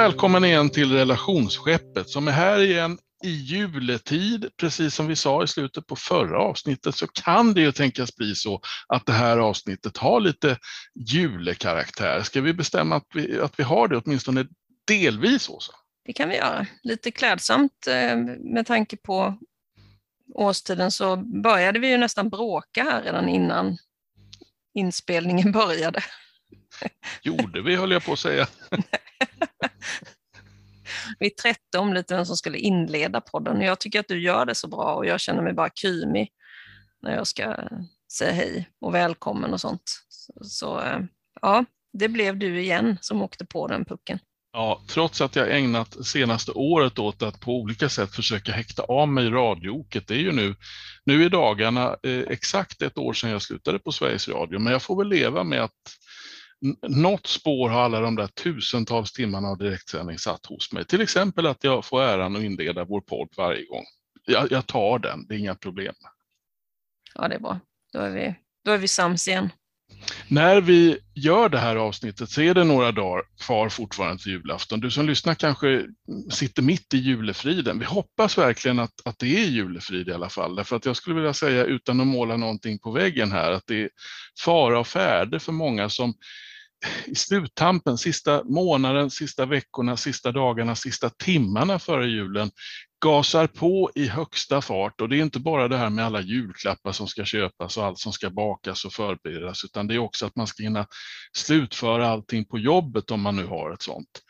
Välkommen igen till relationsskeppet som är här igen i juletid. Precis som vi sa i slutet på förra avsnittet så kan det ju tänkas bli så att det här avsnittet har lite julekaraktär. Ska vi bestämma att vi, att vi har det åtminstone delvis, Åsa? Det kan vi göra. Lite klädsamt eh, med tanke på årstiden så började vi ju nästan bråka här redan innan inspelningen började. Gjorde vi, höll jag på att säga. vi trätte om lite vem som skulle inleda podden. Jag tycker att du gör det så bra och jag känner mig bara krymig när jag ska säga hej och välkommen och sånt. Så, så ja, det blev du igen som åkte på den pucken. Ja, trots att jag ägnat senaste året åt att på olika sätt försöka häkta av mig radiooket. Det är ju nu, nu i dagarna eh, exakt ett år sedan jag slutade på Sveriges Radio, men jag får väl leva med att något spår har alla de där tusentals timmarna av direktsändning satt hos mig. Till exempel att jag får äran att inleda vår podd varje gång. Jag, jag tar den, det är inga problem. Ja, det är bra. Då är vi, då är vi sams igen. När vi gör det här avsnittet så är det några dagar kvar fortfarande till julafton. Du som lyssnar kanske sitter mitt i julefriden. Vi hoppas verkligen att, att det är julefrid i alla fall. Därför att jag skulle vilja säga, utan att måla någonting på väggen här, att det är fara och färde för många som i sluttampen, sista månaden, sista veckorna, sista dagarna, sista timmarna före julen gasar på i högsta fart och det är inte bara det här med alla julklappar som ska köpas och allt som ska bakas och förberedas utan det är också att man ska hinna slutföra allting på jobbet om man nu har ett sånt.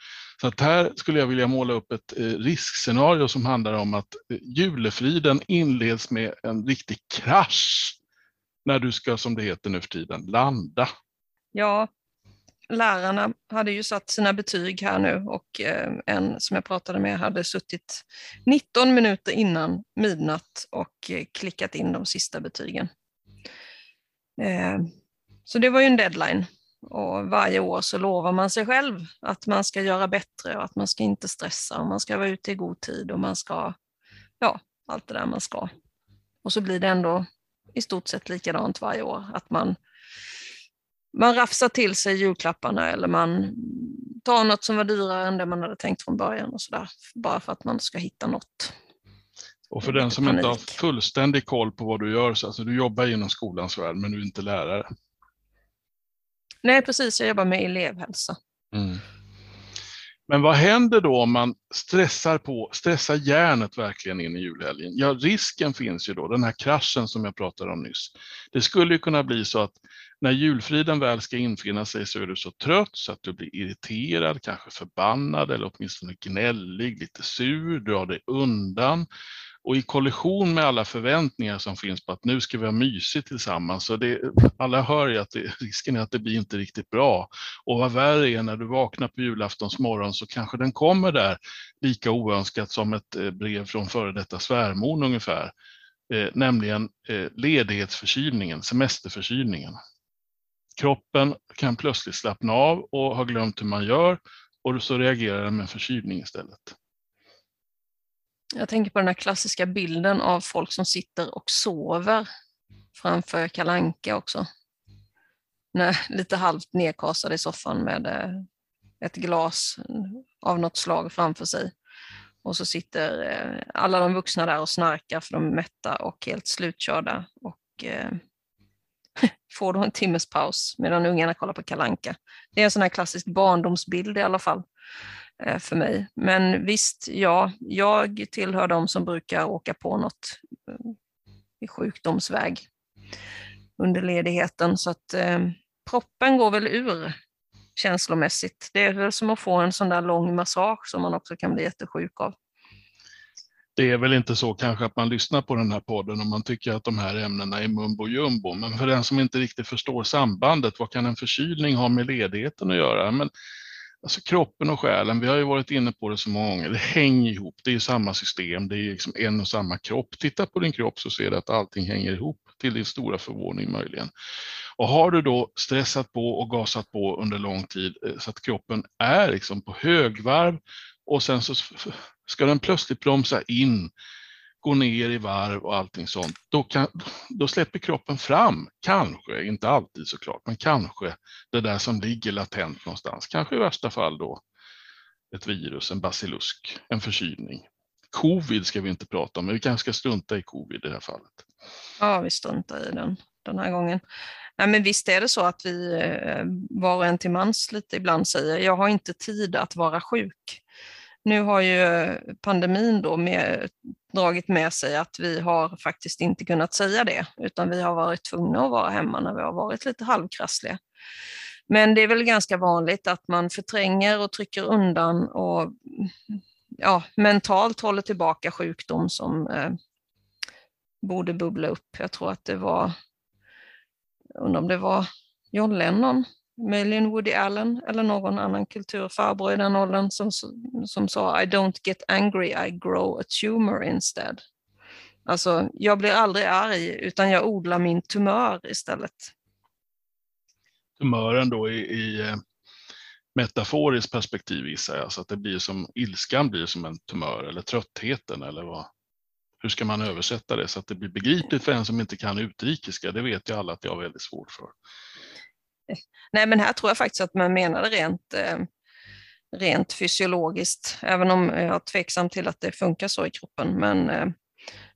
Så att här skulle jag vilja måla upp ett eh, riskscenario som handlar om att eh, julefriden inleds med en riktig krasch när du ska, som det heter nu för tiden, landa. Ja, lärarna hade ju satt sina betyg här nu och eh, en som jag pratade med hade suttit 19 minuter innan midnatt och eh, klickat in de sista betygen. Eh, så det var ju en deadline. Och varje år så lovar man sig själv att man ska göra bättre och att man ska inte stressa och man ska vara ute i god tid och man ska, ja, allt det där man ska. Och så blir det ändå i stort sett likadant varje år, att man man rafsar till sig julklapparna eller man tar något som var dyrare än det man hade tänkt från början och sådär. Bara för att man ska hitta något. Och för den som panik. inte har fullständig koll på vad du gör, så alltså du jobbar inom skolans värld men du är inte lärare. Nej precis, jag jobbar med elevhälsa. Mm. Men vad händer då om man stressar på, stressar hjärnet verkligen in i julhelgen? Ja, risken finns ju då, den här kraschen som jag pratade om nyss. Det skulle ju kunna bli så att när julfriden väl ska infinna sig så är du så trött så att du blir irriterad, kanske förbannad eller åtminstone gnällig, lite sur, drar dig undan. Och i kollision med alla förväntningar som finns på att nu ska vi ha mysigt tillsammans, så det, alla hör ju att det, risken är att det blir inte riktigt bra. Och vad värre är, när du vaknar på julaftons morgon så kanske den kommer där lika oönskat som ett eh, brev från före detta svärmor ungefär. Eh, nämligen eh, ledighetsförkylningen, semesterförkylningen. Kroppen kan plötsligt slappna av och ha glömt hur man gör och så reagerar den med förkylning istället. Jag tänker på den här klassiska bilden av folk som sitter och sover framför kalanka också. Nej, lite halvt nedkasade i soffan med eh, ett glas av något slag framför sig. Och så sitter eh, alla de vuxna där och snarkar för de är mätta och helt slutkörda. Och eh, får då en timmes paus medan ungarna kollar på kalanka. Det är en sån här klassisk barndomsbild i alla fall Eh, för mig. Men visst, ja, jag tillhör de som brukar åka på något eh, i sjukdomsväg under ledigheten så att eh, proppen går väl ur känslomässigt. Det är väl som att få en sån där lång massage som man också kan bli jättesjuk av det är väl inte så kanske att man lyssnar på den här podden och man tycker att de här ämnena är mumbo jumbo. Men för den som inte riktigt förstår sambandet, vad kan en förkylning ha med ledigheten att göra? Men, alltså kroppen och själen, vi har ju varit inne på det så många gånger, det hänger ihop, det är samma system, det är liksom en och samma kropp. Titta på din kropp så ser du att allting hänger ihop, till din stora förvåning möjligen. Och har du då stressat på och gasat på under lång tid eh, så att kroppen är liksom på högvarv och sen så Ska den plötsligt bromsa in, gå ner i varv och allting sånt, då, kan, då släpper kroppen fram, kanske, inte alltid såklart, men kanske det där som ligger latent någonstans. Kanske i värsta fall då ett virus, en basilusk, en förkylning. Covid ska vi inte prata om, men vi kanske ska strunta i covid i det här fallet. Ja, vi struntar i den den här gången. Nej, men visst är det så att vi eh, var och en till mans lite ibland säger jag har inte tid att vara sjuk. Nu har ju pandemin då med, dragit med sig att vi har faktiskt inte kunnat säga det, utan vi har varit tvungna att vara hemma när vi har varit lite halvkrassliga. Men det är väl ganska vanligt att man förtränger och trycker undan och ja, mentalt håller tillbaka sjukdom som eh, borde bubbla upp. Jag tror att det var, undrar om det var John Lennon, möjligen Woody Allen eller någon annan kulturfarbror i den åldern som, som sa I don't get angry, I grow a tumor instead. Alltså, jag blir aldrig arg utan jag odlar min tumör istället. Tumören då i, i eh, metaforiskt perspektiv gissar jag, så att det blir som ilskan blir som en tumör eller tröttheten eller vad? Hur ska man översätta det så att det blir begripligt för en som inte kan utrikiska? Det vet ju alla att jag har väldigt svårt för. Nej, men här tror jag faktiskt att man menar det rent, eh, rent fysiologiskt, även om jag är tveksam till att det funkar så i kroppen. Men, eh,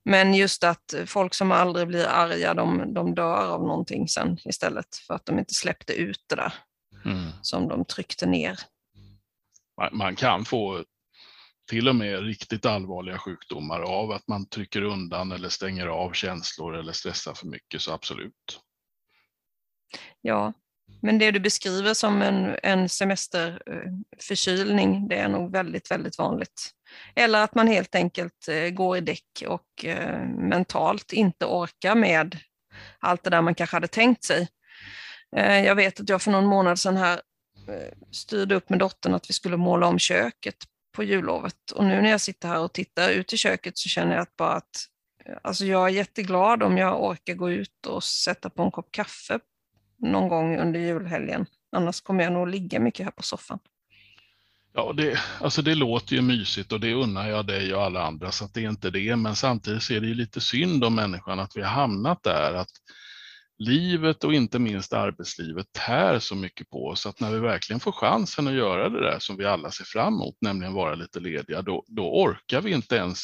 men just att folk som aldrig blir arga, de, de dör av någonting sen istället för att de inte släppte ut det där mm. som de tryckte ner. Man, man kan få till och med riktigt allvarliga sjukdomar av att man trycker undan eller stänger av känslor eller stressar för mycket, så absolut. Ja, men det du beskriver som en, en semesterförkylning, det är nog väldigt, väldigt vanligt. Eller att man helt enkelt eh, går i däck och eh, mentalt inte orkar med allt det där man kanske hade tänkt sig. Eh, jag vet att jag för någon månad sedan här styrde upp med dottern att vi skulle måla om köket på jullovet. Och nu när jag sitter här och tittar ut i köket så känner jag att bara att alltså jag är jätteglad om jag orkar gå ut och sätta på en kopp kaffe någon gång under julhelgen. Annars kommer jag nog ligga mycket här på soffan. Ja, det, alltså det låter ju mysigt och det unnar jag dig och alla andra så att det är inte det. Men samtidigt är det ju lite synd om människan att vi har hamnat där. Att livet och inte minst arbetslivet tär så mycket på oss att när vi verkligen får chansen att göra det där som vi alla ser fram emot, nämligen vara lite lediga, då, då orkar vi inte ens,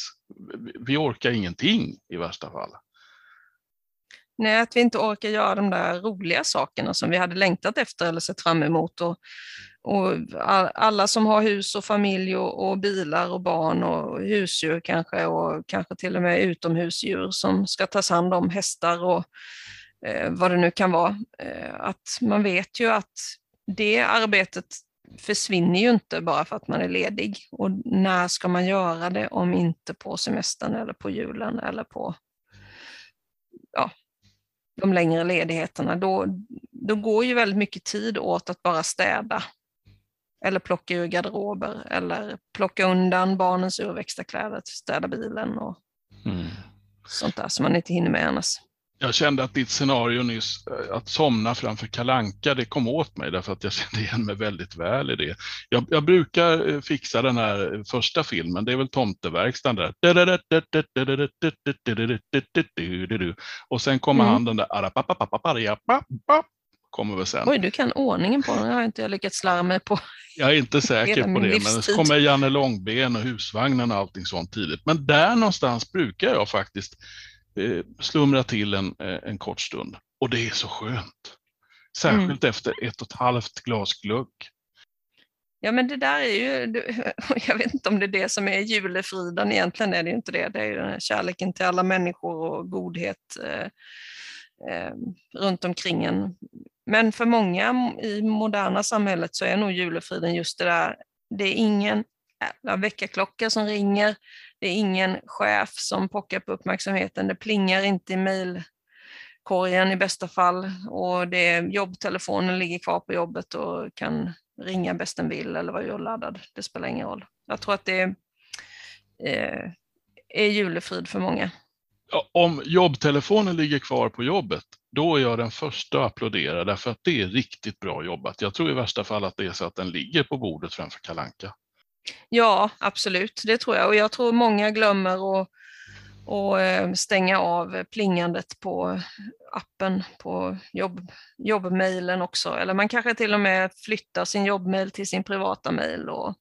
vi orkar ingenting i värsta fall. Nej, att vi inte orkar göra de där roliga sakerna som vi hade längtat efter eller sett fram emot. Och, och alla som har hus och familj och, och, bilar och barn och husdjur kanske och kanske till och med utomhusdjur som ska tas hand om, hästar och eh, vad det nu kan vara. Eh, att man vet ju att det arbetet försvinner ju inte bara för att man är ledig. Och när ska man göra det om inte på semestern eller på julen eller på ja, de längre ledigheterna, då, då går ju väldigt mycket tid åt att bara städa. Eller plocka ur garderober eller plocka undan barnens urväxta kläder, städa bilen och mm. sånt där som man inte hinner med annars. Jag kände att ditt scenario nyss, eh, att somna framför kalanka, det kom åt mig därför att jag kände igen mig väldigt väl i det. Jag, jag brukar eh, fixa den här eh, första filmen, det är väl Tomteverkstan där. Och sen kommer mm. han den där kommer väl sen. Oj, du kan ordningen på den, jag har inte jag lyckats lära mig på. Jag är inte säker på det, men så kommer Janne Långben och husvagnen och allting sånt tidigt. Men där någonstans brukar jag faktiskt slumra till en, eh, en kort stund. Och det är så skönt. Särskilt mm. efter ett och ett halvt glas glögg. Ja men det där är ju, jag vet inte om det är det som är julefriden, egentligen är det ju inte det. Det är ju den här kärleken till alla människor och godhet eh, eh, runt omkring en. Men för många i moderna samhället så är nog julefriden just det där, det är ingen väckarklocka som ringer, det är ingen chef som pockar på uppmärksamheten. Det plingar inte i mejlkorgen i bästa fall och det är jobbtelefonen ligger kvar på jobbet och kan ringa bäst den vill eller vara urladdad. Det spelar ingen roll. Jag tror att det är, eh, är julefrid för många. Om jobbtelefonen ligger kvar på jobbet, då är jag den första att applådera därför att det är riktigt bra jobbat. Jag tror i värsta fall att det är så att den ligger på bordet framför kalanka. Ja, absolut, det tror jag. Och jag tror många glömmer att och eh, stänga av plingandet på appen på jobb, jobbmailen också. Eller man kanske till och med flyttar sin jobbmail till sin privata mail. Och,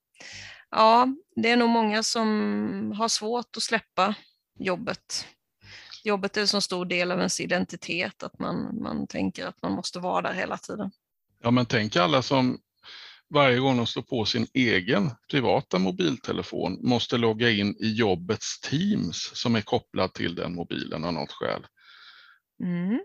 Ja, det är nog många som har svårt att släppa jobbet. Jobbet är en så stor del av ens identitet att man, man tänker att man måste vara där hela tiden. Ja, men tänk alla som varje gång de slår på sin egen privata mobiltelefon måste logga in i jobbets Teams som är kopplat till den mobilen av något skäl. Mm.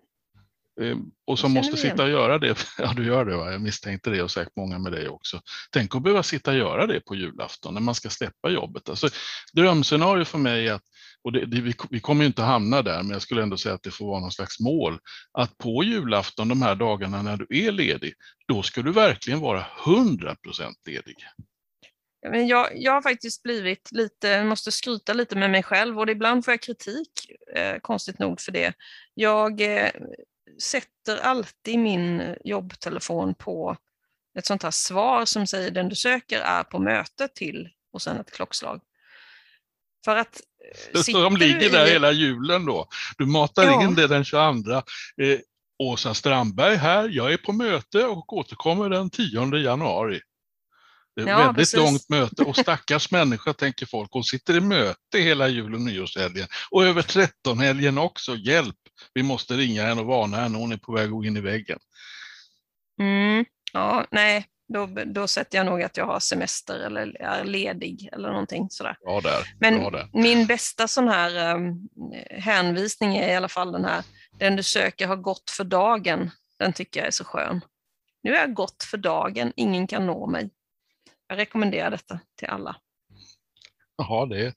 Ehm, och som måste sitta och göra det. Ja, du gör det va? Jag misstänkte det och säkert många med dig också. Tänk att behöva sitta och göra det på julafton när man ska släppa jobbet. Alltså, drömscenario för mig är att, och det, det, vi, vi kommer ju inte hamna där, men jag skulle ändå säga att det får vara någon slags mål, att på julafton, de här dagarna när du är ledig, då ska du verkligen vara 100% ledig. Men jag, jag har faktiskt blivit lite, måste skryta lite med mig själv och ibland får jag kritik, eh, konstigt nog, för det. Jag eh, sätter alltid min jobbtelefon på ett sånt här svar som säger den du söker är på möte till och sen ett klockslag. För att så de ligger där i... hela julen då. Du matar ja. in det den 22. Eh, Åsa Strandberg här, jag är på möte och återkommer den 10 januari. Det är ett ja, väldigt precis. långt möte och stackars människa tänker folk, hon sitter i möte hela jul och nyårshelgen och över 13-helgen också, hjälp! Vi måste ringa henne och varna henne, hon är på väg att gå in i väggen. Mm, ja, nej, då, då sätter jag nog att jag har semester eller är ledig eller någonting sådär. Ja, där. Men där. min bästa sån här um, hänvisning är i alla fall den här, den du söker har gått för dagen. Den tycker jag är så skön. Nu är jag gått för dagen, ingen kan nå mig. Jag rekommenderar detta till alla. Jaha, det,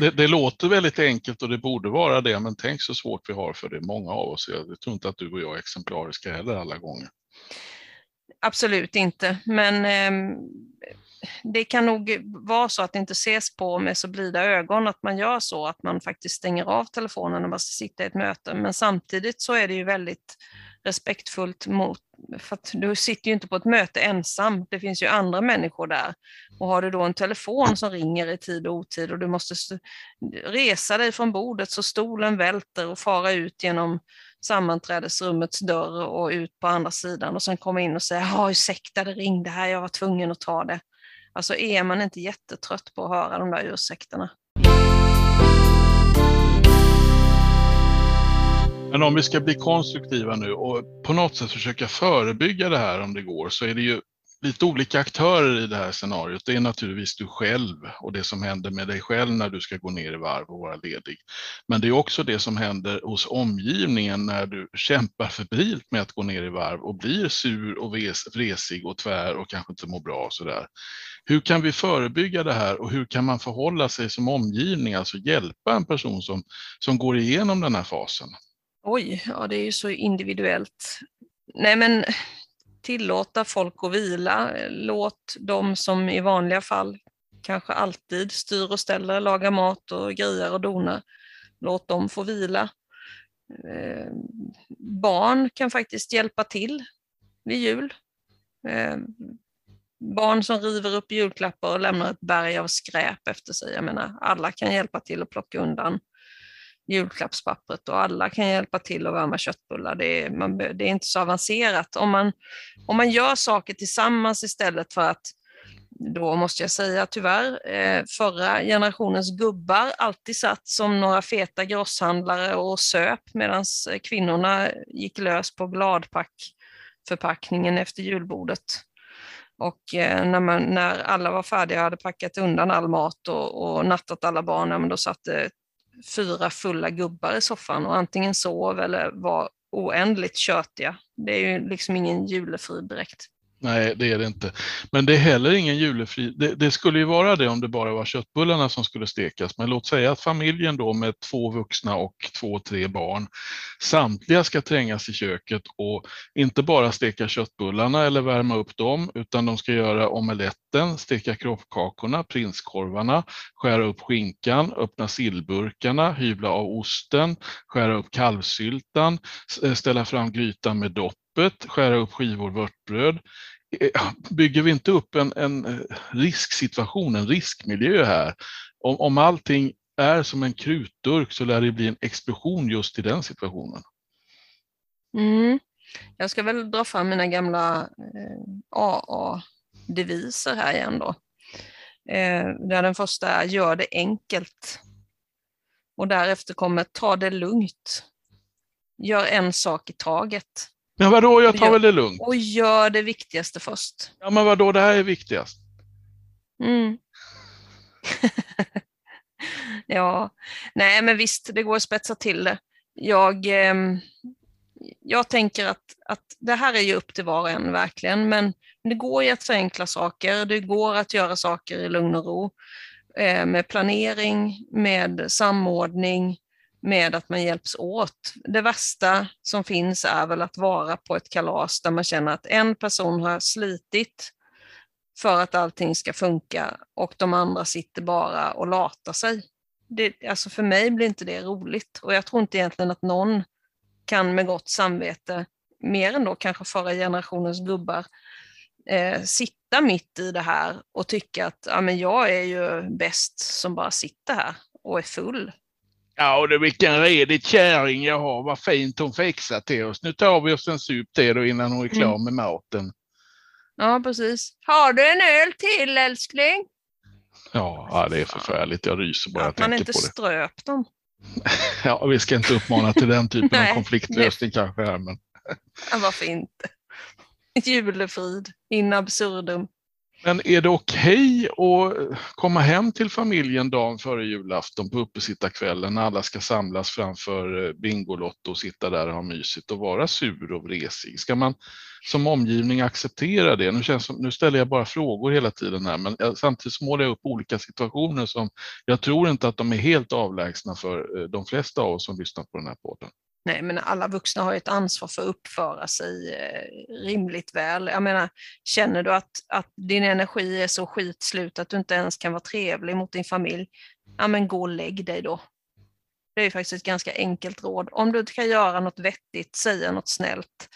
det, det, låter väldigt enkelt och det borde vara det, men tänk så svårt vi har för det, många av oss. Jag tror inte att du och jag är exemplariska heller alla gånger. Absolut inte, men eh, det kan nog vara så att det inte ses på med så blida ögon att man gör så, att man faktiskt stänger av telefonen när man sitter i ett möte. Men samtidigt så är det ju väldigt respektfullt mot, för att du sitter ju inte på ett möte ensam, det finns ju andra människor där. Och har du då en telefon som ringer i tid och otid och du måste resa dig från bordet så stolen välter och fara ut genom sammanträdesrummets dörr och ut på andra sidan och sen komma in och säga ja ursäkta det ringde här, jag var tvungen att ta det. Alltså är man inte jättetrött på att höra de där ursäkterna? Men om vi ska bli konstruktiva nu och på något sätt försöka förebygga det här om det går så är det ju lite olika aktörer i det här scenariot. Det är naturligtvis du själv och det som händer med dig själv när du ska gå ner i varv och vara ledig. Men det är också det som händer hos omgivningen när du kämpar febrilt med att gå ner i varv och blir sur och vresig och tvär och kanske inte mår bra och sådär. Hur kan vi förebygga det här och hur kan man förhålla sig som omgivning, alltså hjälpa en person som, som går igenom den här fasen? Oj, ja det är ju så individuellt. Nej men tillåta folk att vila. Låt de som i vanliga fall kanske alltid styr och ställer, lagar mat och grejer och donar. Låt dem få vila. Eh, barn kan faktiskt hjälpa till vid jul. Eh, barn som river upp julklappar och lämnar ett berg av skräp efter sig. Jag menar, alla kan hjälpa till att plocka undan julklappspappret och alla kan hjälpa till att värma köttbullar. Det är, man, det är inte så avancerat. Om man, om man gör saker tillsammans istället för att då måste jag säga tyvärr, eh, förra generationens gubbar alltid satt som några feta grosshandlare och söp medan eh, kvinnorna gick lös på gladpackförpackningen efter julbordet. Och eh, när, man, när alla var färdiga och hade packat undan all mat och, och nattat alla barn, då satt det fyra fulla gubbar i soffan och antingen sov eller var oändligt tjötiga. Det är ju liksom ingen julefrid direkt. Nej, det är det inte. Men det är heller ingen julefri. Det, det, skulle ju vara det om det bara var köttbullarna som skulle stekas. Men låt säga att familjen då med två vuxna och två, tre barn, samtliga ska trängas i köket och inte bara steka köttbullarna eller värma upp dem, utan de ska göra omeletten, steka kroppkakorna, prinskorvarna, skära upp skinkan, öppna sillburkarna, hyvla av osten, skära upp kalvsyltan, eh, ställa fram grytan med dopp öppet, skära upp skivor vörtbröd. Eh, bygger vi inte upp en, en eh, risksituation, en riskmiljö här? Om, om allting är som en krutdurk så lär det bli en explosion just i den situationen. Mm. Jag ska väl dra fram mina gamla eh, AA-deviser här igen då. Eh, där den första är gör det enkelt. Och därefter kommer ta det lugnt. Gör en sak i taget. Men vadå, jag tar väl det lugnt? Och gör det viktigaste först. Ja, men vadå, det här är viktigast. Mm. ja, nej men visst, det går att spetsa till det. Jag, ehm, jag tänker att, att det här är ju upp till var och en verkligen, men det går ju att förenkla saker. Det går att göra saker i lugn och ro eh, med planering, med samordning, med att man hjälps åt. Det värsta som finns är väl att vara på ett kalas där man känner att en person har slitit för att allting ska funka och de andra sitter bara och latar sig. Det, alltså för mig blir inte det roligt och jag tror inte egentligen att någon kan med gott samvete, mer än då kanske förra generationens gubbar, eh, sitta mitt i det här och tycka att ja, men jag är ju bäst som bara sitter här och är full. Ja, och det vilken redig kärring jag har. Vad fint hon fixar till oss. Nu tar vi oss en sup till då innan hon är klar Mm. med maten. Ja, precis. Har du en öl till älskling? Ja, ja, det är förfärligt. Jag ryser bara jag man tänker inte på det. ströp dem. Ja, vi ska inte uppmana till den typen av konfliktlösning kanske här, men Ja, varför inte? Julefrid in absurdum. Men är det okej att komma hem till familjen dagen före julafton på uppesittarkvällen när alla ska samlas framför eh, Bingolotto och sitta där och ha mysigt och vara sur och vresig? Ska man som omgivning acceptera det? Nu, känns som, nu ställer jag bara frågor hela tiden här, men jag, samtidigt målar jag upp olika situationer som jag tror inte att de är helt avlägsna för eh, de flesta av oss som lyssnar på den här podden. Nej, men alla vuxna har ju ett ansvar för att uppföra sig eh, rimligt väl. Jag menar, känner du att, att din energi är så skitslut att du inte ens kan vara trevlig mot din familj, ja men gå och lägg dig då. Det är ju faktiskt ett ganska enkelt råd. Om du inte kan göra något vettigt, säga något snällt,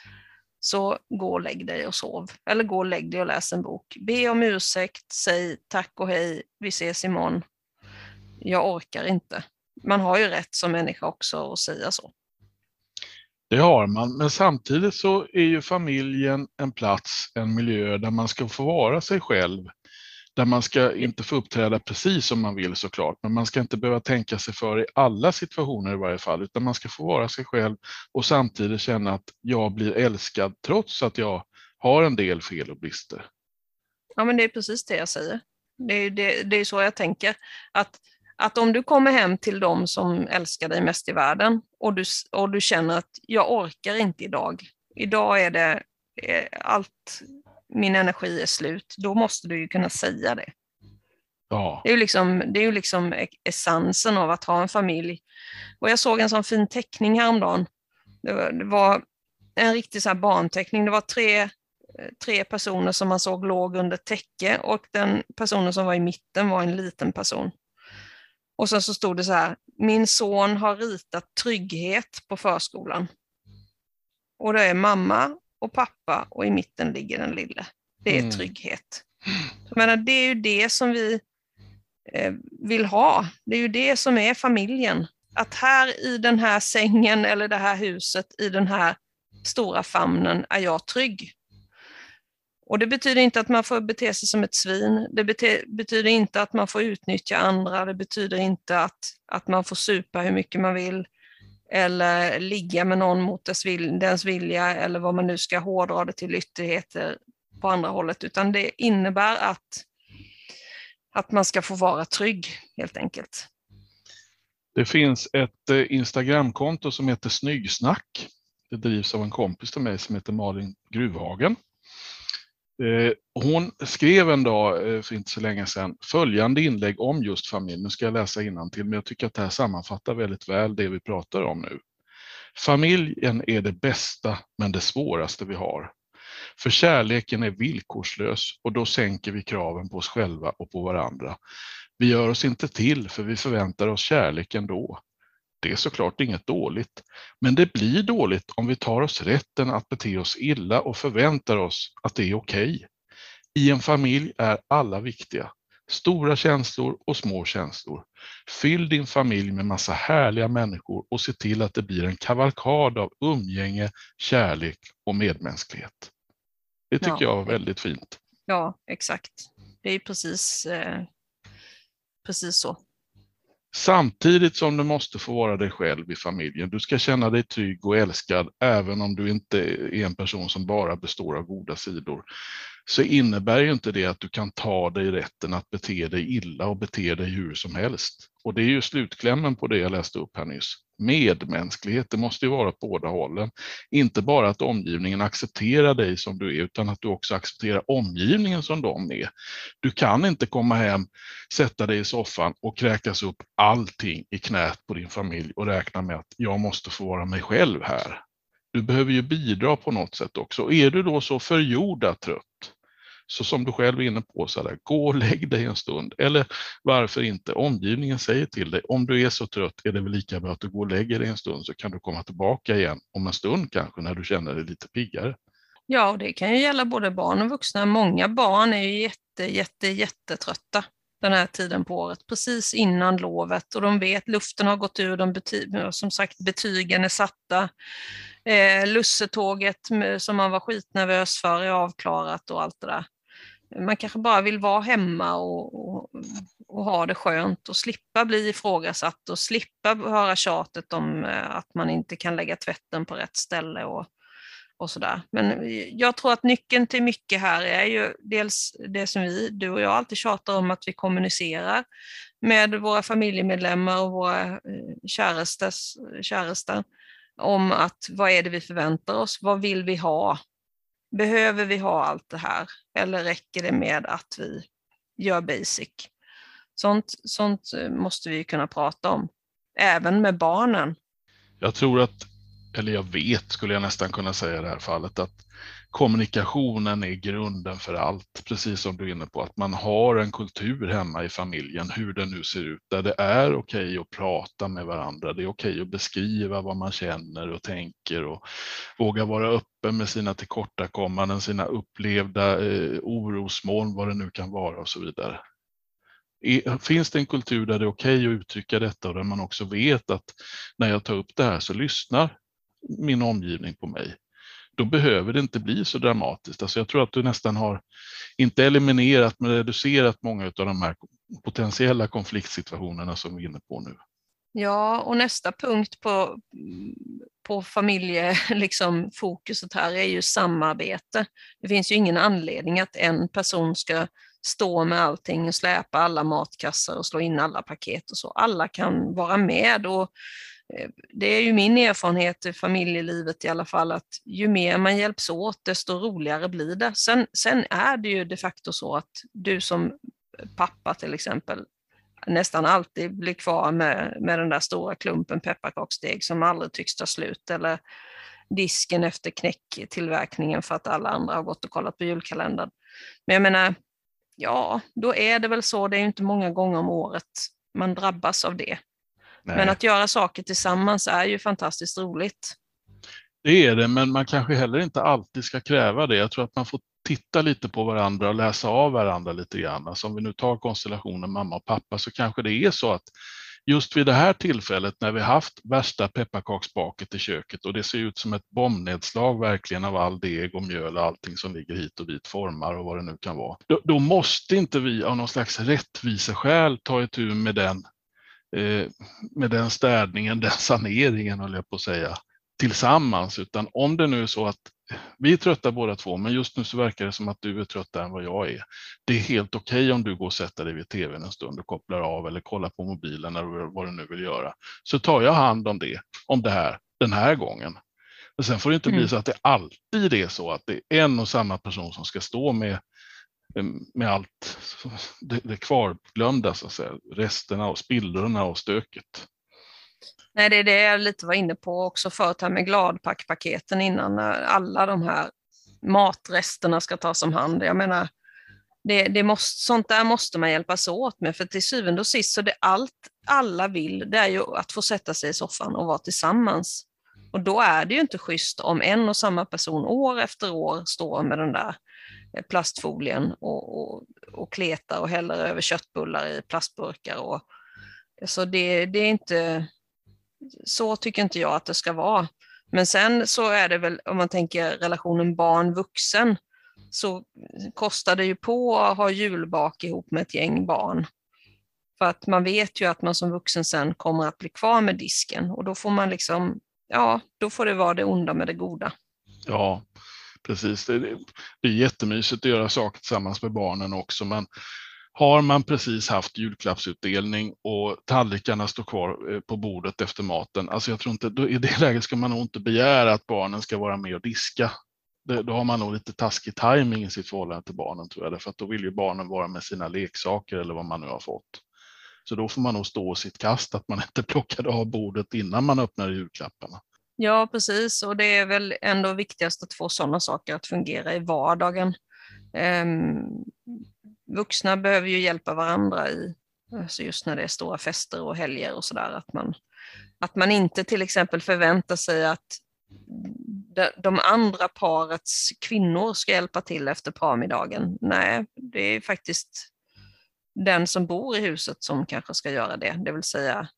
så gå och lägg dig och sov. Eller gå och lägg dig och läs en bok. Be om ursäkt, säg tack och hej, vi ses imorgon. Jag orkar inte. Man har ju rätt som människa också att säga så. Det har man, men samtidigt så är ju familjen en plats, en miljö där man ska få vara sig själv. Där man ska inte få uppträda precis som man vill såklart, men man ska inte behöva tänka sig för i alla situationer i varje fall, utan man ska få vara sig själv och samtidigt känna att jag blir älskad trots att jag har en del fel och brister. Ja, men det är precis det jag säger. Det är, det, det är så jag tänker. Att, att om du kommer hem till dem som älskar dig mest i världen och du, och du känner att jag orkar inte idag. Idag är det eh, allt, min energi är slut. Då måste du ju kunna säga det. Ja, Det är ju liksom, det är ju liksom e- essensen av att ha en familj. Och jag såg en sån fin teckning häromdagen. Det var, det var en riktig så här barnteckning. Det var tre, tre personer som man såg låg under täcke och den personen som var i mitten var en liten person. Och sen så stod det så här, min son har ritat trygghet på förskolan. Och det är mamma och pappa och i mitten ligger den lille. Det är Mm. trygghet. Jag menar, det är ju det som vi eh, vill ha. Det är ju det som är familjen. Att här i den här sängen eller det här huset, i den här stora famnen är jag trygg. Och det betyder inte att man får bete sig som ett svin. Det bete, betyder inte att man får utnyttja andra. Det betyder inte att, att man får supa hur mycket man vill eller ligga med någon mot dess, vil, dens vilja eller vad man nu ska hårdra det till ytterligheter på andra hållet, utan det innebär att, att man ska få vara trygg helt enkelt. det finns ett eh, Instagramkonto som heter Snyggsnack. Det drivs av en kompis till mig som heter Malin Gruvhagen. Eh, Hon skrev en dag eh, för inte så länge sedan följande inlägg om just familj. Nu ska jag läsa till, men jag tycker att det här sammanfattar väldigt väl det vi pratar om nu. Familjen är det bästa men det svåraste vi har. För kärleken är villkorslös och då sänker vi kraven på oss själva och på varandra. Vi gör oss inte till för vi förväntar oss kärlek ändå. Det är såklart inget dåligt, men det blir dåligt om vi tar oss rätten att bete oss illa och förväntar oss att det är okej. I en familj är alla viktiga. Stora känslor och små känslor. Fyll din familj med massa härliga människor och se till att det blir en kavalkad av umgänge, kärlek och medmänsklighet. Det tycker Ja. jag var väldigt fint. Ja, exakt. Det är precis, eh, precis så. Samtidigt som du måste få vara dig själv i familjen. Du ska känna dig trygg och älskad även om du inte är en person som bara består av goda sidor. Så innebär ju inte det att du kan ta dig rätten att bete dig illa och bete dig hur som helst. Och det är ju slutklämmen på det jag läste upp här nyss medmänsklighet. Det måste ju vara på båda hållen. Inte bara att omgivningen accepterar dig som du är, utan att du också accepterar omgivningen som de är. Du kan inte komma hem, sätta dig i soffan och kräkas upp allting i knät på din familj och räkna med att jag måste få vara mig själv här. Du behöver ju bidra på något sätt också. Är du då så förjordat trött, så som du själv är inne på, så här, gå och lägg dig en stund. Eller varför inte? Omgivningen säger till dig, om du är så trött är det väl lika bra att du går och lägger dig en stund så kan du komma tillbaka igen om en stund kanske när du känner dig lite piggare. Ja, och det kan ju gälla både barn och vuxna. Många barn är ju jätte, jätte, jättetrötta den här tiden på året, precis innan lovet och de vet luften har gått ur, de bety som sagt betygen är satta. Eh, lussetåget som man var skitnervös för är avklarat och allt det där. Man kanske bara vill vara hemma och, och, och, ha det skönt och slippa bli ifrågasatt och slippa höra tjatet om eh, att man inte kan lägga tvätten på rätt ställe och, och sådär. Men jag tror att nyckeln till mycket här är ju dels det som vi, du och jag, alltid tjatar om att vi kommunicerar med våra familjemedlemmar och våra eh, kärestar om att vad är det vi förväntar oss, vad vill vi ha, Behöver vi ha allt det här eller räcker det med att vi gör basic? Sånt, sånt eh, måste vi kunna prata om, även med barnen. Jag tror att, eller jag vet skulle jag nästan kunna säga i det här fallet, att kommunikationen är grunden för allt, precis som du är inne på, att man har en kultur hemma i familjen, hur den nu ser ut, där det är okej okay att prata med varandra, det är okej okay att beskriva vad man känner och tänker och våga vara öppen med sina tillkortakommanden, sina upplevda eh, orosmoln, vad det nu kan vara och så vidare. Finns det en kultur där det är okej okay att uttrycka detta och där man också vet att när jag tar upp det här så lyssnar min omgivning på mig då behöver det inte bli så dramatiskt. Alltså jag tror att du nästan har, inte eliminerat, men reducerat många av de här potentiella konfliktsituationerna som vi är inne på nu. Ja, och nästa punkt på, på familjefokuset liksom, här är ju samarbete. Det finns ju ingen anledning att en person ska stå med allting och släpa alla matkassar och slå in alla paket och så. Alla kan vara med och Eh, det är ju min erfarenhet i familjelivet i alla fall att ju mer man hjälps åt desto roligare blir det. Sen, sen är det ju de facto så att du som pappa till exempel nästan alltid blir kvar med, med den där stora klumpen pepparkaksdeg som aldrig tycks ta slut eller disken efter knäcktillverkningen för att alla andra har gått och kollat på julkalendern. Men jag menar, ja, då är det väl så, det är inte många gånger om året man drabbas av det. Nej. Men att göra saker tillsammans är ju fantastiskt roligt. Det är det, men man kanske heller inte alltid ska kräva det. Jag tror att man får titta lite på varandra och läsa av varandra lite grann. Alltså om vi nu tar konstellationen mamma och pappa så kanske det är så att just vid det här tillfället när vi haft värsta pepparkaksbaket i köket och det ser ut som ett bombnedslag verkligen av all deg och mjöl och allting som ligger hit och dit, formar och vad det nu kan vara. Då, då måste inte vi av någon slags rättviseskäl ta itu med den med den städningen, den saneringen håller jag på att säga, tillsammans. Utan om det nu är så att vi är trötta båda två, men just nu så verkar det som att du är tröttare än vad jag är. Det är helt okej okay om du går och sätter dig vid tvn en stund och kopplar av eller kollar på mobilen eller vad du nu vill göra. Så tar jag hand om det, om det här, den här gången. Men sen får det inte mm. bli så att det alltid är så att det är en och samma person som ska stå med Eh, med allt det, det kvarglömda, så att säga, resterna och spillrorna och stöket. Nej, det är det jag lite var inne på också förut här med gladpackpaketen innan alla de här matresterna ska tas om hand. Jag menar, det, det måste, sånt där måste man hjälpas åt med, för till syvende och sist så det allt alla vill, det är ju att få sätta sig i soffan och vara tillsammans. Och då är det ju inte schysst om en och samma person år efter år står med den där Eh, Eh, plastfolien och, och, och kletar och häller över köttbullar i plastburkar. Och, så det, det är inte, så tycker inte jag att det ska vara. Men sen så är det väl, om man tänker relationen barn-vuxen, så kostar det ju på att ha julbak ihop med ett gäng barn. För att man vet ju att man som vuxen sen kommer att bli kvar med disken och då får man liksom, ja, då får det vara det onda med det goda. Ja, precis. Det, det är jättemysigt att göra saker tillsammans med barnen också, men har man precis haft julklappsutdelning och tallrikarna står kvar eh, på bordet efter maten, alltså jag tror inte, då, i det läget ska man nog inte begära att barnen ska vara med och diska. Det, då har man nog lite taskig timing i sitt förhållande till barnen tror jag, för att då vill ju barnen vara med sina leksaker eller vad man nu har fått. Så då får man nog stå sitt kast att man inte plockade av bordet innan man öppnade julklapparna. Ja, precis. Och det är väl ändå viktigast att få sådana saker att fungera i vardagen. Um, vuxna behöver ju hjälpa varandra i, alltså just när det är stora fester och helger och sådär. Att man, att man inte till exempel förväntar sig att de andra parets kvinnor ska hjälpa till efter parmiddagen. Nej, det är faktiskt den som bor i huset som kanske ska göra det, det vill säga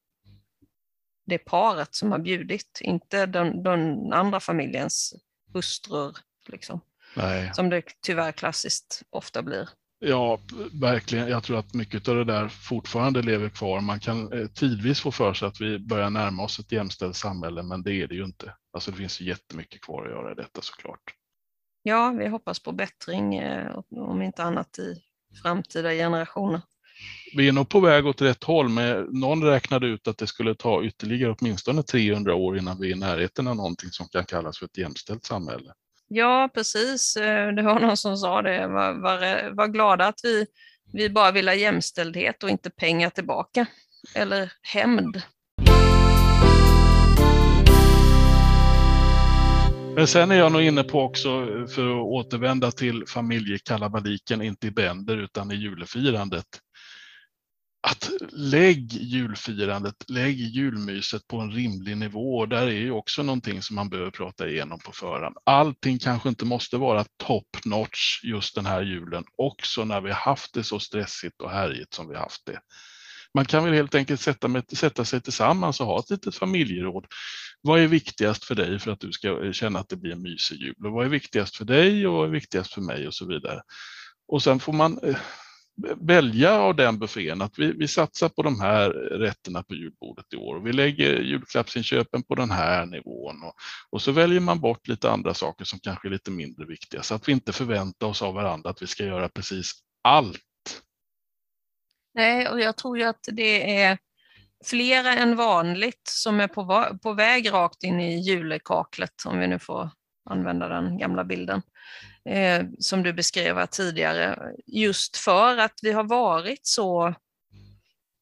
det paret som har bjudit, inte den, den andra familjens hustrur. Liksom. Som det tyvärr klassiskt ofta blir. Ja, verkligen. Jag tror att mycket av det där fortfarande lever kvar. Man kan eh, tidvis få för sig att vi börjar närma oss ett jämställt samhälle, men det är det ju inte. Alltså det finns jättemycket kvar att göra i detta såklart. Ja, vi hoppas på bättring, eh, om inte annat i framtida generationer. Vi är nog på väg åt rätt håll, men någon räknade ut att det skulle ta ytterligare åtminstone 300 år innan vi är i närheten av någonting som kan kallas för ett jämställt samhälle. Ja, precis. Eh, det var någon som sa det. Var, var, var glada att vi, vi bara vill ha jämställdhet och inte pengar tillbaka. Eller hämnd. Men sen är jag nog inne på också, för att återvända till familjekalabaliken, inte i bänder utan i julefirandet, att lägg julfirandet, lägg julmyset på en rimlig nivå. Där är ju också någonting som man behöver prata igenom på förhand. Allting kanske inte måste vara top notch just den här julen, också när vi haft det så stressigt och härjigt som vi haft det. Man kan väl helt enkelt sätta, med, sätta sig tillsammans och ha ett litet familjeråd. Vad är viktigast för dig för att du ska känna att det blir en mysig jul? Och vad är viktigast för dig och vad är viktigast för mig och så vidare. Och sen får man eh, välja av den buffén att vi, vi satsar på de här rätterna på julbordet i år. Vi lägger julklappsinköpen på den här nivån och, och, så väljer man bort lite andra saker som kanske är lite mindre viktiga så att vi inte förväntar oss av varandra att vi ska göra precis allt. Nej, och jag tror ju att det är flera än vanligt som är på, på väg rakt in i julekaklet, om vi nu får använda den gamla bilden eh, som du beskrev tidigare, just för att vi har varit så,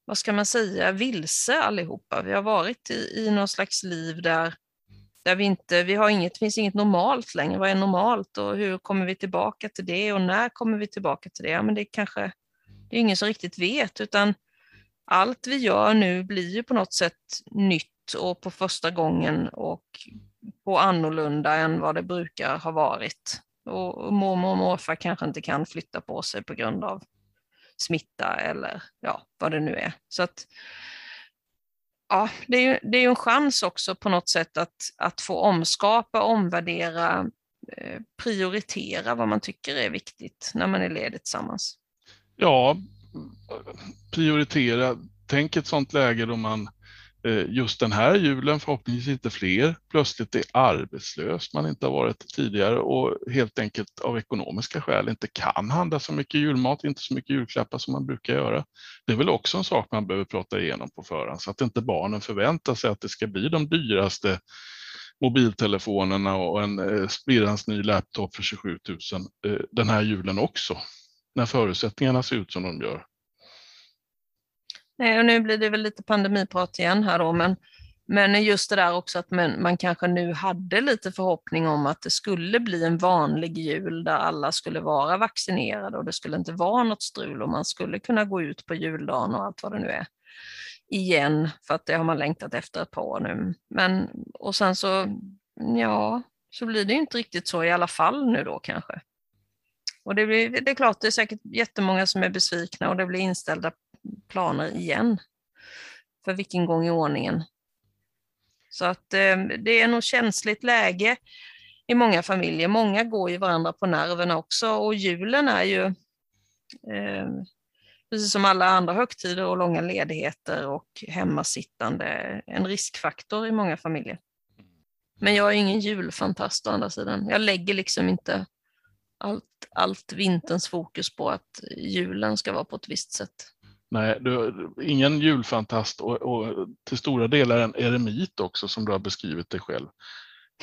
vad ska man säga, vilse allihopa. Vi har varit i, i någon slags liv där, där vi inte, vi har inget, finns inget normalt längre. Vad är normalt och hur kommer vi tillbaka till det och när kommer vi tillbaka till det? Ja, men det är kanske, det är ingen som riktigt vet, utan allt vi gör nu blir ju på något sätt nytt och på första gången och på annorlunda än vad det brukar ha varit. Och mormor och morfar kanske inte kan flytta på sig på grund av smitta eller ja, vad det nu är. Så att, ja, det är ju det är en chans också på något sätt att, att få omskapa, omvärdera, eh, prioritera vad man tycker är viktigt när man är ledig tillsammans. Ja, prioritera. Tänk ett sånt läge då man Eh, Eh, just den här julen, förhoppningsvis inte fler, plötsligt är arbetslös man inte har varit tidigare och helt enkelt av ekonomiska skäl inte kan handla så mycket julmat, inte så mycket julklappar som man brukar göra. Det är väl också en sak man behöver prata igenom på förhand så att inte barnen förväntar sig att det ska bli de dyraste mobiltelefonerna och en eh, splirrans ny laptop för 27 000 eh, den här julen också, när förutsättningarna ser ut som de gör. Nej, och nu blir det väl lite pandemiprat igen här då, men, men just det där också att man, man kanske nu hade lite förhoppning om att det skulle bli en vanlig jul där alla skulle vara vaccinerade och det skulle inte vara något strul och man skulle kunna gå ut på juldagen och allt vad det nu är igen, för att det har man längtat efter ett par år nu. Men, och sen så, ja, så blir det inte riktigt så i alla fall nu då kanske. Och det, blir, det är klart, det är säkert jättemånga som är besvikna och det blir inställda planer igen. För vilken gång i ordningen. Så att eh, det är nog känsligt läge i många familjer. Många går ju varandra på nerverna också och julen är ju eh, precis som alla andra högtider och långa ledigheter och hemmasittande, en riskfaktor i många familjer. Men jag är ingen julfantast å andra sidan. Jag lägger liksom inte allt, allt vinterns fokus på att julen ska vara på ett visst sätt. Nej, du, ingen julfantast och, och till stora delar en eremit också som du har beskrivit dig själv.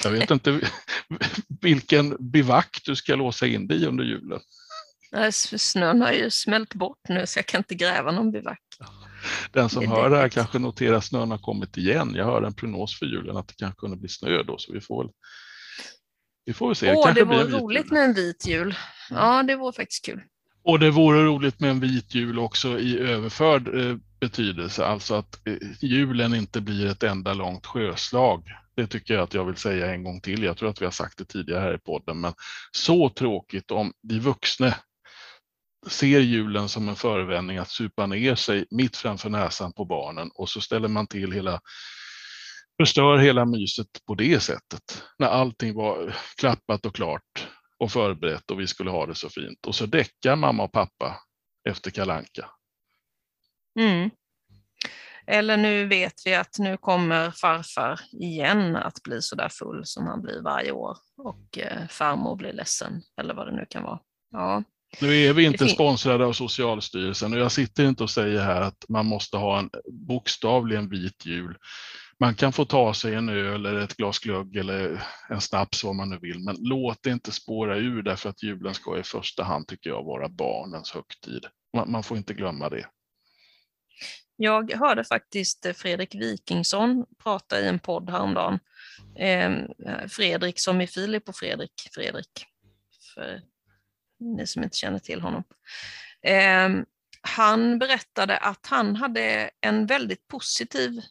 Jag vet inte vilken bivack du ska låsa in dig under julen. Nej, snön har ju smält bort nu så jag kan inte gräva någon bivack. Den som det hör det här kanske noterar att snön har kommit igen. Jag hör en prognos för julen att det kanske kunde bli snö då så vi får väl, vi får väl se. Åh, det, det vore roligt jul. med en vit jul. Ja, det vore faktiskt kul. Och det vore roligt med en vit jul också i överförd eh, betydelse, alltså att eh, julen inte blir ett enda långt sjöslag. Det tycker jag att jag vill säga en gång till. Jag tror att vi har sagt det tidigare här i podden, men så tråkigt om de vuxna ser julen som en förevändning att supa ner sig mitt framför näsan på barnen och så ställer man till hela förstör hela myset på det sättet. När allting var klappat och klart och förberett och vi skulle ha det så fint. Och så däckar mamma och pappa efter kalanka. Mm. Eller nu vet vi att nu kommer farfar igen att bli så där full som han blir varje år och eh, farmor blir ledsen eller vad det nu kan vara. Ja. Nu är vi inte sponsrade av Socialstyrelsen och jag sitter inte och säger här att man måste ha en bokstavligen vit jul. Man kan få ta sig en öl eller ett glas glögg eller en snaps vad man nu vill, men låt det inte spåra ur därför att julen ska i första hand tycker jag vara barnens högtid. Man, man får inte glömma det. Jag hörde faktiskt Fredrik Wikingsson prata i en podd häromdagen. Ehm, Fredrik som är Filip och Fredrik, Fredrik. För ni som inte känner till honom. Ehm, han berättade att han hade en väldigt positiv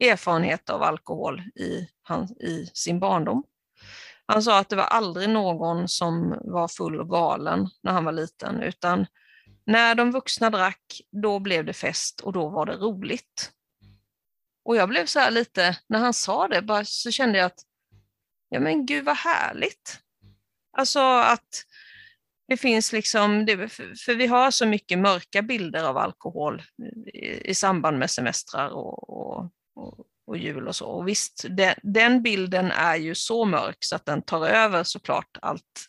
erfarenhet av alkohol i, han, i sin barndom. Han sa att det var aldrig någon som var full och galen när han var liten, utan när de vuxna drack, då blev det fest och då var det roligt. Och jag blev så här lite, när han sa det, bara, så kände jag att, ja men gud vad härligt. Alltså att det finns liksom, för vi har så mycket mörka bilder av alkohol i, samband med semestrar och, och, och, och jul och så. Och visst, den, den, bilden är ju så mörk så att den tar över såklart allt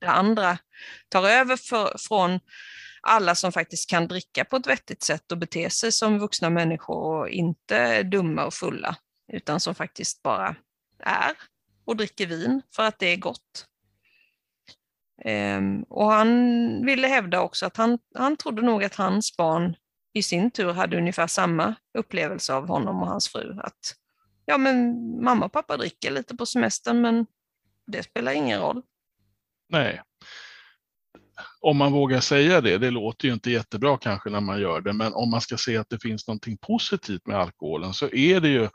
det andra. Tar över för, från alla som faktiskt kan dricka på ett vettigt sätt och bete sig som vuxna människor och inte är dumma och fulla, utan som faktiskt bara är och dricker vin för att det är gott. Ehm, och han ville hävda också att han, han trodde nog att hans barn i sin tur hade ungefär samma upplevelse av honom och hans fru. Att ja, men mamma och pappa dricker lite på semestern, men det spelar ingen roll. Nej, om man vågar säga det, det låter ju inte jättebra kanske när man gör det, men om man ska se att det finns någonting positivt med alkoholen så är det ju,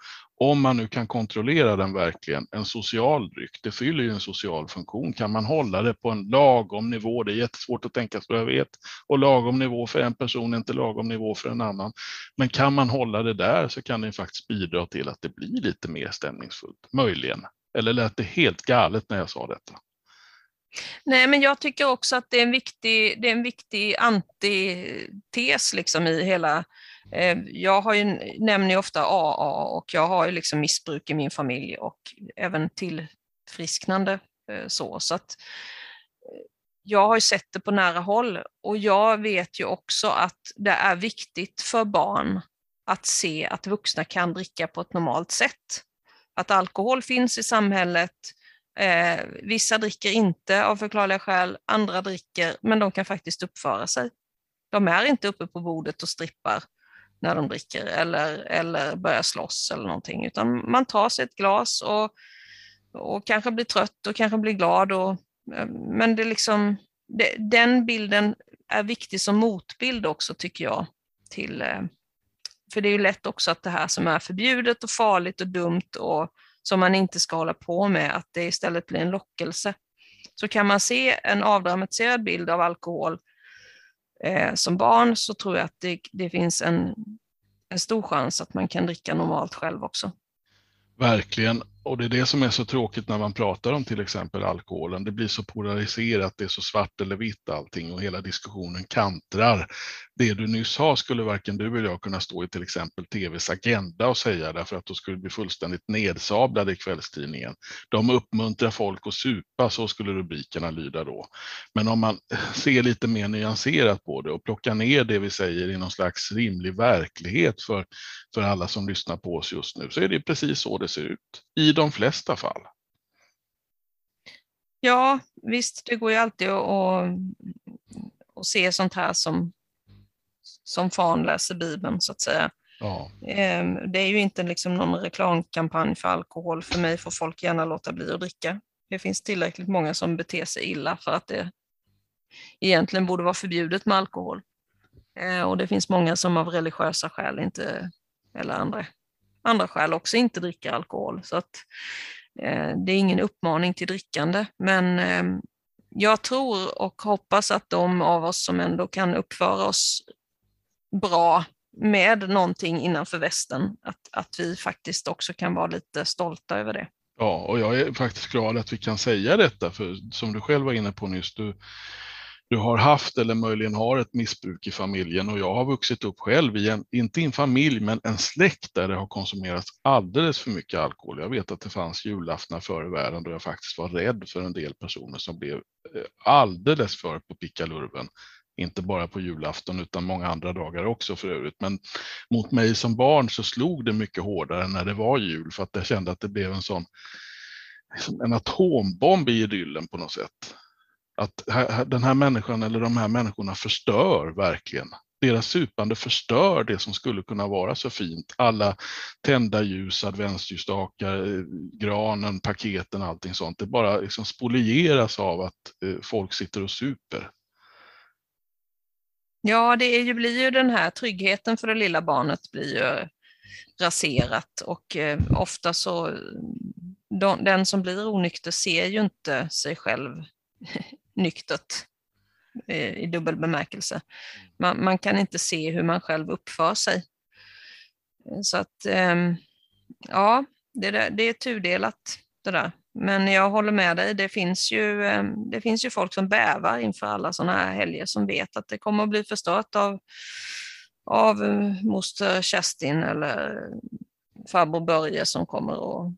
om man nu kan kontrollera den verkligen, en social dryck. Det fyller ju en social funktion. Kan man hålla det på en lagom nivå, det är jättesvårt att tänka sig, jag vet, och lagom nivå för en person är inte lagom nivå för en annan. Men kan man hålla det där så kan det faktiskt bidra till att det blir lite mer stämningsfullt, möjligen. Eller lät det helt galet när jag sa detta? Nej, men jag tycker också att det är en viktig, det är en viktig antites liksom i hela... Eh, jag har ju, nämner ju ofta AA och jag har ju liksom missbruk i min familj och även tillfrisknande eh, så. så att, eh, jag har ju sett det på nära håll och jag vet ju också att det är viktigt för barn att se att vuxna kan dricka på ett normalt sätt. Att alkohol finns i samhället, Eh, vissa dricker inte av förklarliga skäl, andra dricker, men de kan faktiskt uppföra sig. De är inte uppe på bordet och strippar när de dricker eller, eller börjar slåss eller någonting, utan man tar sig ett glas och, och kanske blir trött och kanske blir glad. Och, eh, men det liksom, det, den bilden är viktig som motbild också tycker jag. Till, eh, för det är ju lätt också att det här som är förbjudet och farligt och dumt och som man inte ska hålla på med, att det istället blir en lockelse. Så kan man se en avdramatiserad bild av alkohol eh, som barn så tror jag att det, det finns en, en stor chans att man kan dricka normalt själv också. Verkligen och det är det som är så tråkigt när man pratar om till exempel alkoholen. Det blir så polariserat, det är så svart eller vitt allting och hela diskussionen kantrar. Det du nyss sa skulle varken du eller jag kunna stå i till exempel tvs agenda och säga därför att då skulle vi bli fullständigt nedsablade i kvällstidningen. De uppmuntrar folk att supa, så skulle rubrikerna lyda då. Men om man ser lite mer nyanserat på det och plockar ner det vi säger i någon slags rimlig verklighet för, för alla som lyssnar på oss just nu så är det precis så det ser ut i de flesta fall. Ja, visst, det går ju alltid att, att, att se sånt här som, som fan läser Bibeln, så att säga. Ja. Ehm, det är ju inte liksom någon reklamkampanj för alkohol. För mig får folk gärna låta bli att dricka. Det finns tillräckligt många som beter sig illa för att det egentligen borde vara förbjudet med alkohol. Ehm, och det finns många som av religiösa skäl inte, eller andra andra skäl också inte dricker alkohol. Så att, eh, det är ingen uppmaning till drickande. Men eh, jag tror och hoppas att de av oss som ändå kan uppföra oss bra med någonting innanför västen, att, att vi faktiskt också kan vara lite stolta över det. Ja, och jag är faktiskt glad att vi kan säga detta, för som du själv var inne på nyss, du, du har haft eller möjligen har ett missbruk i familjen och jag har vuxit upp själv i en, inte i en familj, men en släkt där det har konsumerats alldeles för mycket alkohol. Jag vet att det fanns julaftnar före världen då jag faktiskt var rädd för en del personer som blev eh, alldeles för på pickalurven. Inte bara på julafton utan många andra dagar också för övrigt. Men mot mig som barn så slog det mycket hårdare när det var jul för att jag kände att det blev en sån en atombomb i idyllen på något sätt att den här människan eller de här människorna förstör verkligen. Deras supande förstör det som skulle kunna vara så fint. Alla tända ljus, adventsljusstakar, eh, granen, paketen, allting sånt. Det bara liksom spolieras av att eh, folk sitter och super. Ja, det är ju, blir ju den här tryggheten för det lilla barnet blir ju raserat och eh, ofta så eh, de, den som blir onykter ser ju inte sig själv nyktert eh, i dubbel bemärkelse. Man, man, kan inte se hur man själv uppför sig. Så att, ehm, ja, det, där, det är tudelat det där. Men jag håller med dig, det finns ju, ehm, det finns ju folk som bävar inför alla sådana här helger som vet att det kommer att bli förstört av, av eh, moster Kerstin eller farbror Börje som kommer att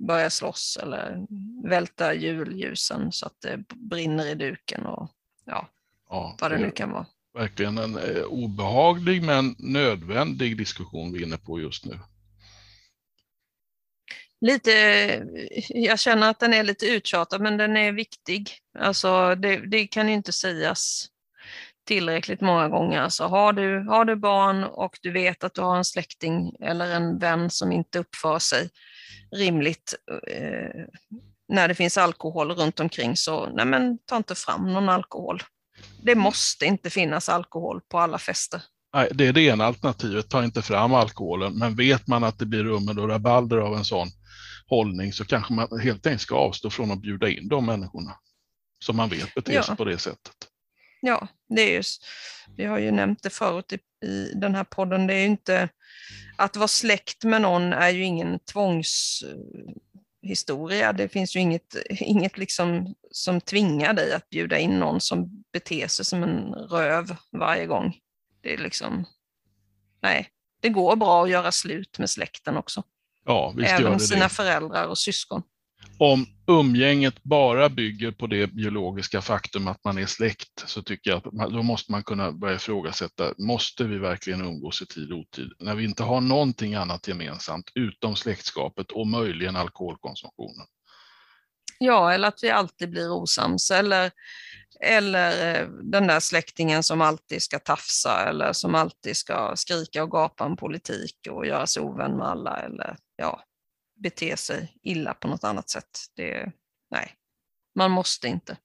börja slåss eller välta julljusen så att det brinner i duken och ja, ja vad det nu kan vara. Verkligen en eh, obehaglig men nödvändig diskussion vi är inne på just nu. Lite, jag känner att den är lite uttjatad men den är viktig. Alltså det, det kan inte sägas tillräckligt många gånger. Alltså har, du, har du barn och du vet att du har en släkting eller en vän som inte uppför sig, rimligt eh, när det finns alkohol runt omkring så nej men, ta inte fram någon alkohol. Det måste inte finnas alkohol på alla fester. Nej, det är det ena alternativet, ta inte fram alkoholen. Men vet man att det blir rummel och rabalder av en sån hållning så kanske man helt enkelt ska avstå från att bjuda in de människorna som man vet beter sig ja. på det sättet. Ja, det är just, vi har ju nämnt det förut i, i den här podden, det är inte att vara släkt med någon är ju ingen tvångshistoria. Det finns ju inget, inget liksom som tvingar dig att bjuda in någon som beter sig som en röv varje gång. Det är liksom, nej, det går bra att göra slut med släkten också. Ja, Även sina det. föräldrar och syskon om umgänget bara bygger på det biologiska faktum att man är släkt så tycker jag att man, då måste man kunna börja ifrågasätta, måste vi verkligen umgås i tid och otid när vi inte har någonting annat gemensamt utom släktskapet och möjligen alkoholkonsumtionen? Ja, eller att vi alltid blir osams eller, eller eh, den där släktingen som alltid ska tafsa eller som alltid ska skrika och gapa om politik och göra sig ovän med alla eller ja, bete sig illa på något annat sätt. Det, nej, man måste inte.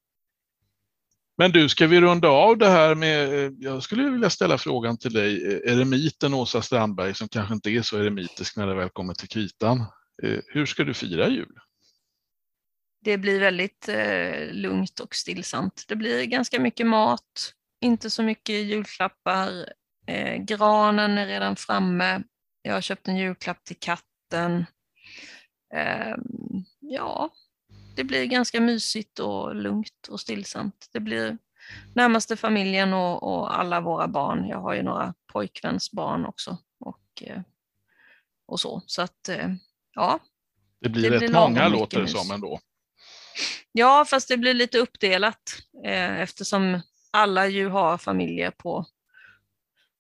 Men du, ska vi runda av det här med, jag skulle vilja ställa frågan till dig, eremiten Åsa Strandberg som kanske inte är så eremitisk när det väl kommer till kritan. Eh, hur ska du fira jul? Det blir väldigt eh, lugnt och stillsamt. Det blir ganska mycket mat, inte så mycket julklappar. Eh, granen är redan framme. Jag har köpt en julklapp till katten. Eh, ja, det blir ganska mysigt och lugnt och stillsamt. Det blir närmaste familjen och, och alla våra barn. Jag har ju några pojkvänsbarn också. Och, eh, och så. Så att, eh, ja. Det blir det rätt blir många låter det som ändå. Ja, fast det blir lite uppdelat eh, eftersom alla ju har familjer på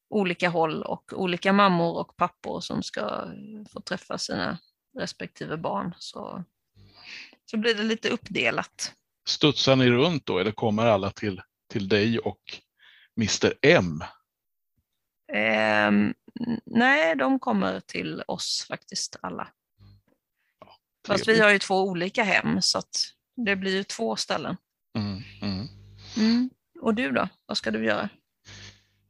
olika håll och olika mammor och pappor som ska få träffa sina respektive barn. Så, så blir det lite uppdelat. Studsar ni runt då eller kommer alla till, till dig och Mr M? Eh, nej, de kommer till oss faktiskt alla. Ja, Fast vi har ju två olika hem så att det blir ju två ställen. Mm, mm. Mm. Och du då? Vad ska du göra?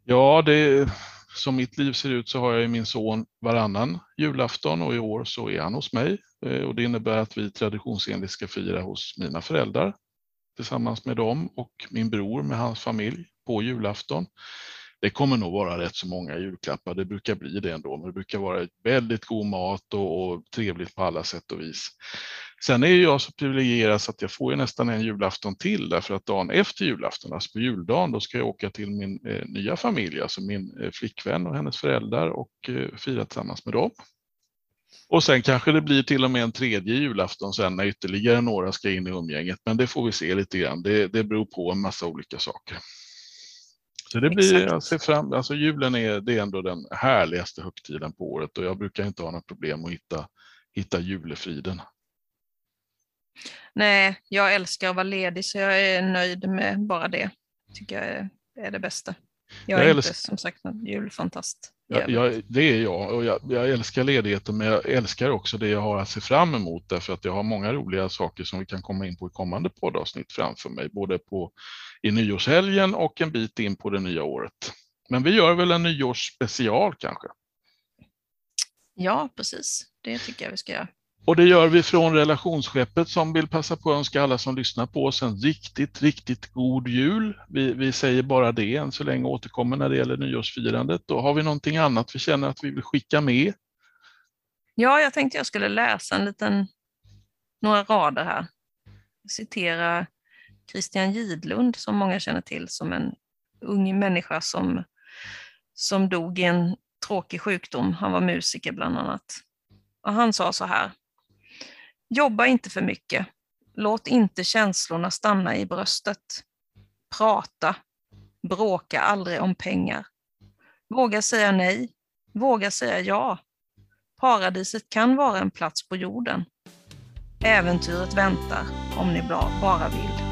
Ja, det, som mitt liv ser ut så har jag min son varannan julafton och i år så är han hos mig. Eh, och det innebär att vi traditionsenligt ska fira hos mina föräldrar tillsammans med dem och min bror med hans familj på julafton. Det kommer nog vara rätt så många julklappar, det brukar bli det ändå, men det brukar vara väldigt god mat och, och trevligt på alla sätt och vis. Sen är jag så privilegierad så att jag får ju nästan en julafton till därför att dagen efter julafton, alltså på juldagen, då ska jag åka till min eh, nya familj, alltså min eh, flickvän och hennes föräldrar och eh, fira tillsammans med dem. Och sen kanske det blir till och med en tredje julafton sen när ytterligare några ska in i umgänget, men det får vi se lite grann. Det, det beror på en massa olika saker. Så det blir, jag ser fram, alltså julen är, det är ändå den härligaste högtiden på året och jag brukar inte ha några problem att hitta, hitta julefriden. Nej, jag älskar att vara ledig så jag är nöjd med bara det. Tycker jag är, är det bästa. Jag är jag inte som sagt någon julfantast. Ja, jag, det är jag och jag, jag, älskar ledigheten men jag älskar också det jag har att se fram emot därför att jag har många roliga saker som vi kan komma in på i kommande poddavsnitt framför mig, både på, i nyårshelgen och en bit in på det nya året. Men vi gör väl en nyårsspecial kanske? Ja, precis. Det tycker jag vi ska göra. Och det gör vi från relationsskeppet som vill passa på att önska alla som lyssnar på oss en riktigt, riktigt god jul. Vi, vi säger bara det än så länge återkommer när det gäller nyårsfirandet. Och har vi någonting annat vi känner att vi vill skicka med? Ja, jag tänkte jag skulle läsa en liten, några rader här. Citera Christian Gidlund som många känner till som en ung människa som, som dog i en tråkig sjukdom. Han var musiker bland annat. Och han sa så här. Jobba inte för mycket. Låt inte känslorna stanna i bröstet. Prata. Bråka aldrig om pengar. Våga säga nej. Våga säga ja. Paradiset kan vara en plats på jorden. Äventyret väntar om ni bara vill.